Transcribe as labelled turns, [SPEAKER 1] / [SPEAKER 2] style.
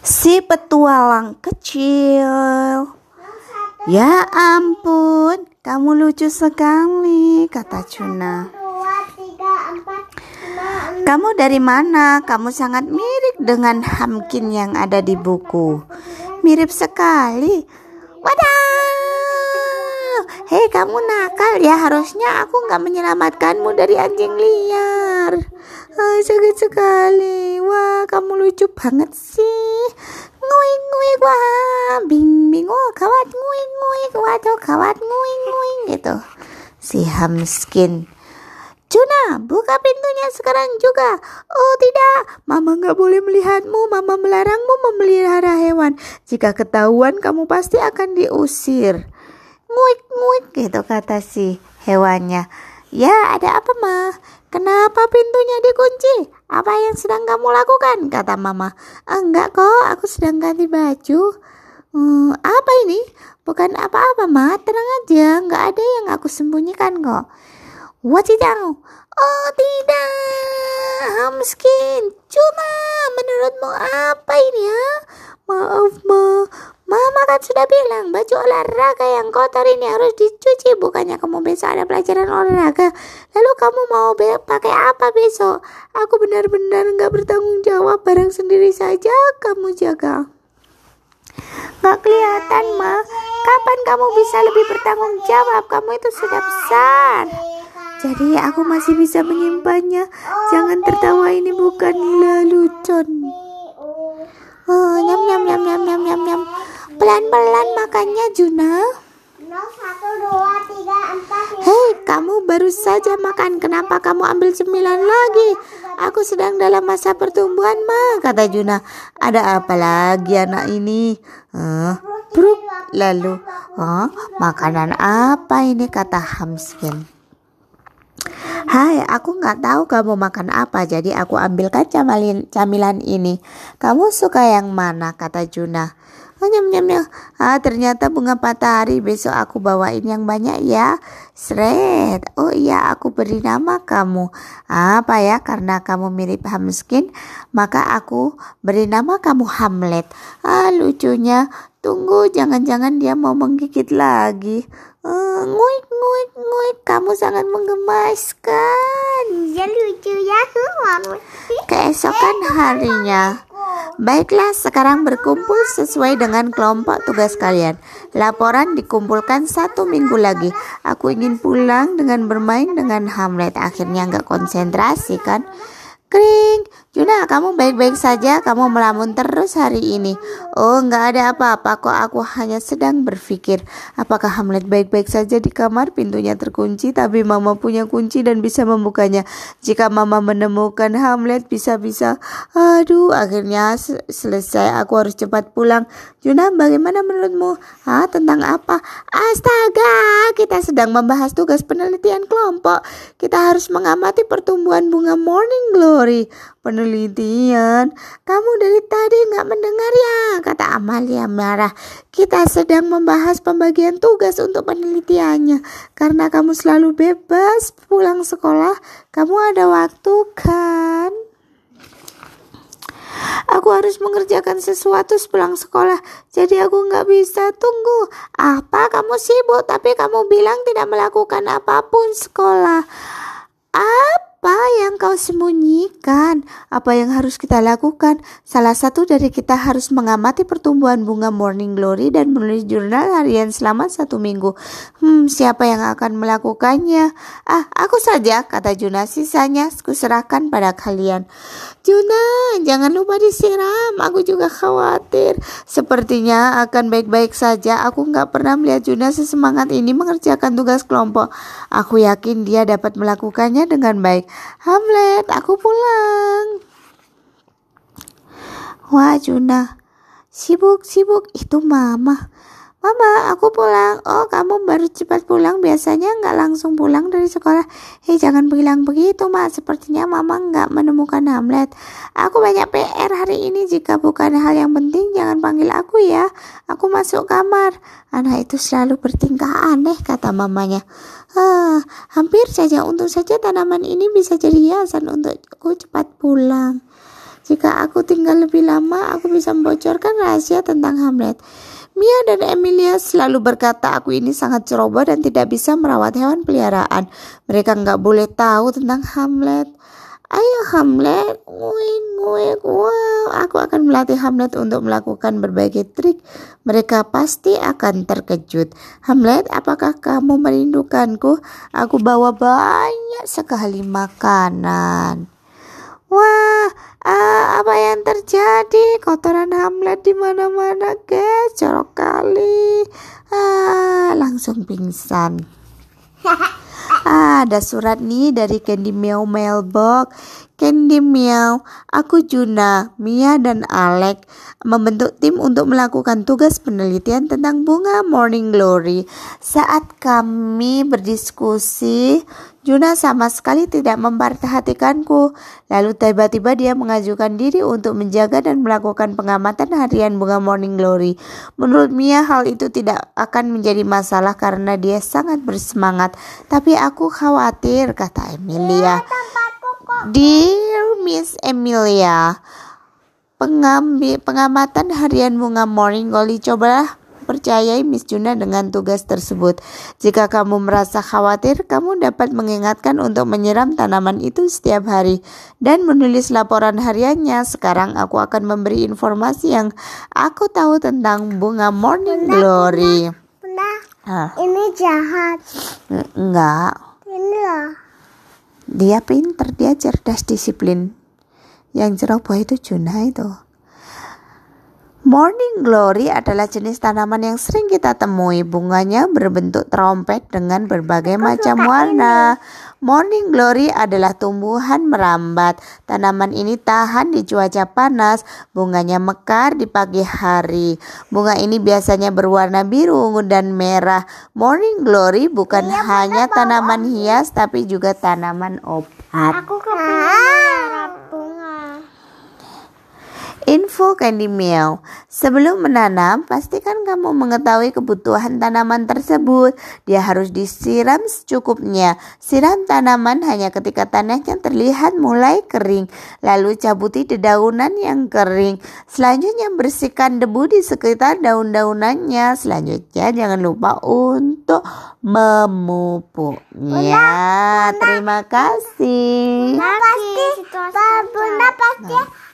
[SPEAKER 1] Si petualang kecil. Ya ampun, kamu lucu sekali, kata Cuna. Kamu dari mana? Kamu sangat mirip dengan Hamkin yang ada di buku. Mirip sekali. Wadah! Hei, kamu nakal ya. Harusnya aku nggak menyelamatkanmu dari anjing liar. Oh, sakit sekali. Kamu lucu banget sih. Nguing nguing wah, bing bing kawat nguing nguing waduh kawat nguing nguing gitu. Si Hamskin Juna, buka pintunya sekarang juga. Oh tidak, Mama nggak boleh melihatmu. Mama melarangmu memelihara hewan. Jika ketahuan, kamu pasti akan diusir. Nguik nguik gitu kata si hewannya. Ya, ada apa, Ma? Kenapa pintunya dikunci? Apa yang sedang kamu lakukan? Kata Mama. Enggak kok, aku sedang ganti baju. Hmm, apa ini? Bukan apa-apa, Ma. Tenang aja, nggak ada yang aku sembunyikan kok. Wadidaw, oh tidak, miskin. Cuma menurutmu apa ini ya? Maaf ma, mama kan sudah bilang baju olahraga yang kotor ini harus dicuci. Bukannya kamu besok ada pelajaran olahraga. Lalu kamu mau pakai apa besok? Aku benar-benar nggak bertanggung jawab. Barang sendiri saja kamu jaga. Gak kelihatan ma, kapan kamu bisa lebih bertanggung jawab? Kamu itu sudah besar. Jadi aku masih bisa menyimpannya. Jangan tertawa ini bukan lelucon. Oh, nyam nyam nyam nyam nyam nyam nyam. Pelan-pelan makannya Juna. Hei, kamu baru saja makan. Kenapa kamu ambil cemilan lagi? Aku sedang dalam masa pertumbuhan, Ma, kata Juna. Ada apa lagi anak ini? Uh, bruk. Lalu, oh, makanan apa ini? kata Hamskin. Hai, aku nggak tahu kamu makan apa, jadi aku ambilkan camilan, camilan ini. Kamu suka yang mana? Kata Juna. Oh, nyam, nyam, nyam. Ah, ternyata bunga matahari. Besok aku bawain yang banyak ya. Sret. Oh iya, aku beri nama kamu. Apa ya? Karena kamu mirip Hamskin, maka aku beri nama kamu Hamlet. Ah, lucunya. Tunggu, jangan-jangan dia mau menggigit lagi. Uh, nguik, nguik, nguik. Kamu sangat menggemaskan.
[SPEAKER 2] Ya lucu ya.
[SPEAKER 1] Keesokan harinya. Baiklah, sekarang berkumpul sesuai dengan kelompok tugas kalian. Laporan dikumpulkan satu minggu lagi. Aku ingin pulang dengan bermain dengan Hamlet. Akhirnya nggak konsentrasi kan? Kring, Juna, kamu baik-baik saja? Kamu melamun terus hari ini. Oh, nggak ada apa-apa kok. Aku hanya sedang berpikir, apakah Hamlet baik-baik saja di kamar? Pintunya terkunci, tapi Mama punya kunci dan bisa membukanya. Jika Mama menemukan Hamlet, bisa-bisa. Aduh, akhirnya selesai. Aku harus cepat pulang. Juna, bagaimana menurutmu? Ah, tentang apa? Astaga, kita sedang membahas tugas penelitian kelompok. Kita harus mengamati pertumbuhan bunga morning glory penelitian. Kamu dari tadi nggak mendengar ya, kata Amalia marah. Kita sedang membahas pembagian tugas untuk penelitiannya. Karena kamu selalu bebas pulang sekolah, kamu ada waktu kan? Aku harus mengerjakan sesuatu sepulang sekolah, jadi aku nggak bisa tunggu. Apa kamu sibuk, tapi kamu bilang tidak melakukan apa pun sekolah. Apa? Apa yang kau sembunyikan? Apa yang harus kita lakukan? Salah satu dari kita harus mengamati pertumbuhan bunga Morning Glory dan menulis jurnal harian selama satu minggu. Hmm, siapa yang akan melakukannya? Ah, aku saja, kata Juna. Sisanya kuserahkan pada kalian. Juna, jangan lupa disiram. Aku juga khawatir. Sepertinya akan baik-baik saja. Aku nggak pernah melihat Juna sesemangat ini mengerjakan tugas kelompok. Aku yakin dia dapat melakukannya dengan baik. Hamlet, aku pulang. Wah, Juna. Sibuk-sibuk itu mama. Mama, aku pulang. Oh, kamu baru cepat pulang. Biasanya nggak langsung pulang dari sekolah. Hei, jangan bilang begitu, Mak. Sepertinya Mama nggak menemukan Hamlet. Aku banyak PR hari ini. Jika bukan hal yang penting, jangan panggil aku ya. Aku masuk kamar. Anak itu selalu bertingkah aneh, kata mamanya. Ah, hampir saja. Untung saja tanaman ini bisa jadi hiasan untukku cepat pulang. Jika aku tinggal lebih lama, aku bisa membocorkan rahasia tentang Hamlet. Mia dan Emilia selalu berkata aku ini sangat ceroboh dan tidak bisa merawat hewan peliharaan. Mereka nggak boleh tahu tentang Hamlet. Ayo Hamlet, nguik nguik, wow, aku akan melatih Hamlet untuk melakukan berbagai trik. Mereka pasti akan terkejut. Hamlet, apakah kamu merindukanku? Aku bawa banyak sekali makanan. Wah, uh, apa yang terjadi? Kotoran Hamlet di mana-mana, guys. Corok kali. Ah, langsung pingsan. ah, ada surat nih dari Candy Meow Mailbox. Candy Meow, aku Juna, Mia dan Alec membentuk tim untuk melakukan tugas penelitian tentang bunga Morning Glory. Saat kami berdiskusi, Juna sama sekali tidak memperhatikanku. Lalu tiba-tiba dia mengajukan diri untuk menjaga dan melakukan pengamatan harian bunga Morning Glory. Menurut Mia hal itu tidak akan menjadi masalah karena dia sangat bersemangat. Tapi aku khawatir, kata Emilia. Dear Miss Emilia, pengambil pengamatan harian bunga Morning Glory cobalah percayai Miss Juna dengan tugas tersebut. Jika kamu merasa khawatir, kamu dapat mengingatkan untuk menyiram tanaman itu setiap hari dan menulis laporan hariannya. Sekarang aku akan memberi informasi yang aku tahu tentang bunga Morning bunda, Glory.
[SPEAKER 2] Bunda, bunda ini jahat.
[SPEAKER 1] Enggak.
[SPEAKER 2] Ini loh.
[SPEAKER 1] Dia pinter, dia cerdas, disiplin. Yang ceroboh itu Juna itu. Morning Glory adalah jenis tanaman yang sering kita temui. Bunganya berbentuk trompet dengan berbagai Aku macam warna. Ini. Morning Glory adalah tumbuhan merambat. Tanaman ini tahan di cuaca panas. Bunganya mekar di pagi hari. Bunga ini biasanya berwarna biru, ungu, dan merah. Morning Glory bukan iya, hanya tanaman hias, tapi juga tanaman obat.
[SPEAKER 2] Aku kepengen
[SPEAKER 1] Info Candy Meow. Sebelum menanam, pastikan kamu mengetahui kebutuhan tanaman tersebut. Dia harus disiram secukupnya. Siram tanaman hanya ketika tanahnya terlihat mulai kering. Lalu cabuti dedaunan yang kering. Selanjutnya bersihkan debu di sekitar daun-daunannya. Selanjutnya jangan lupa untuk memupuknya. Terima kasih.
[SPEAKER 2] Bunda pasti, Bunda pasti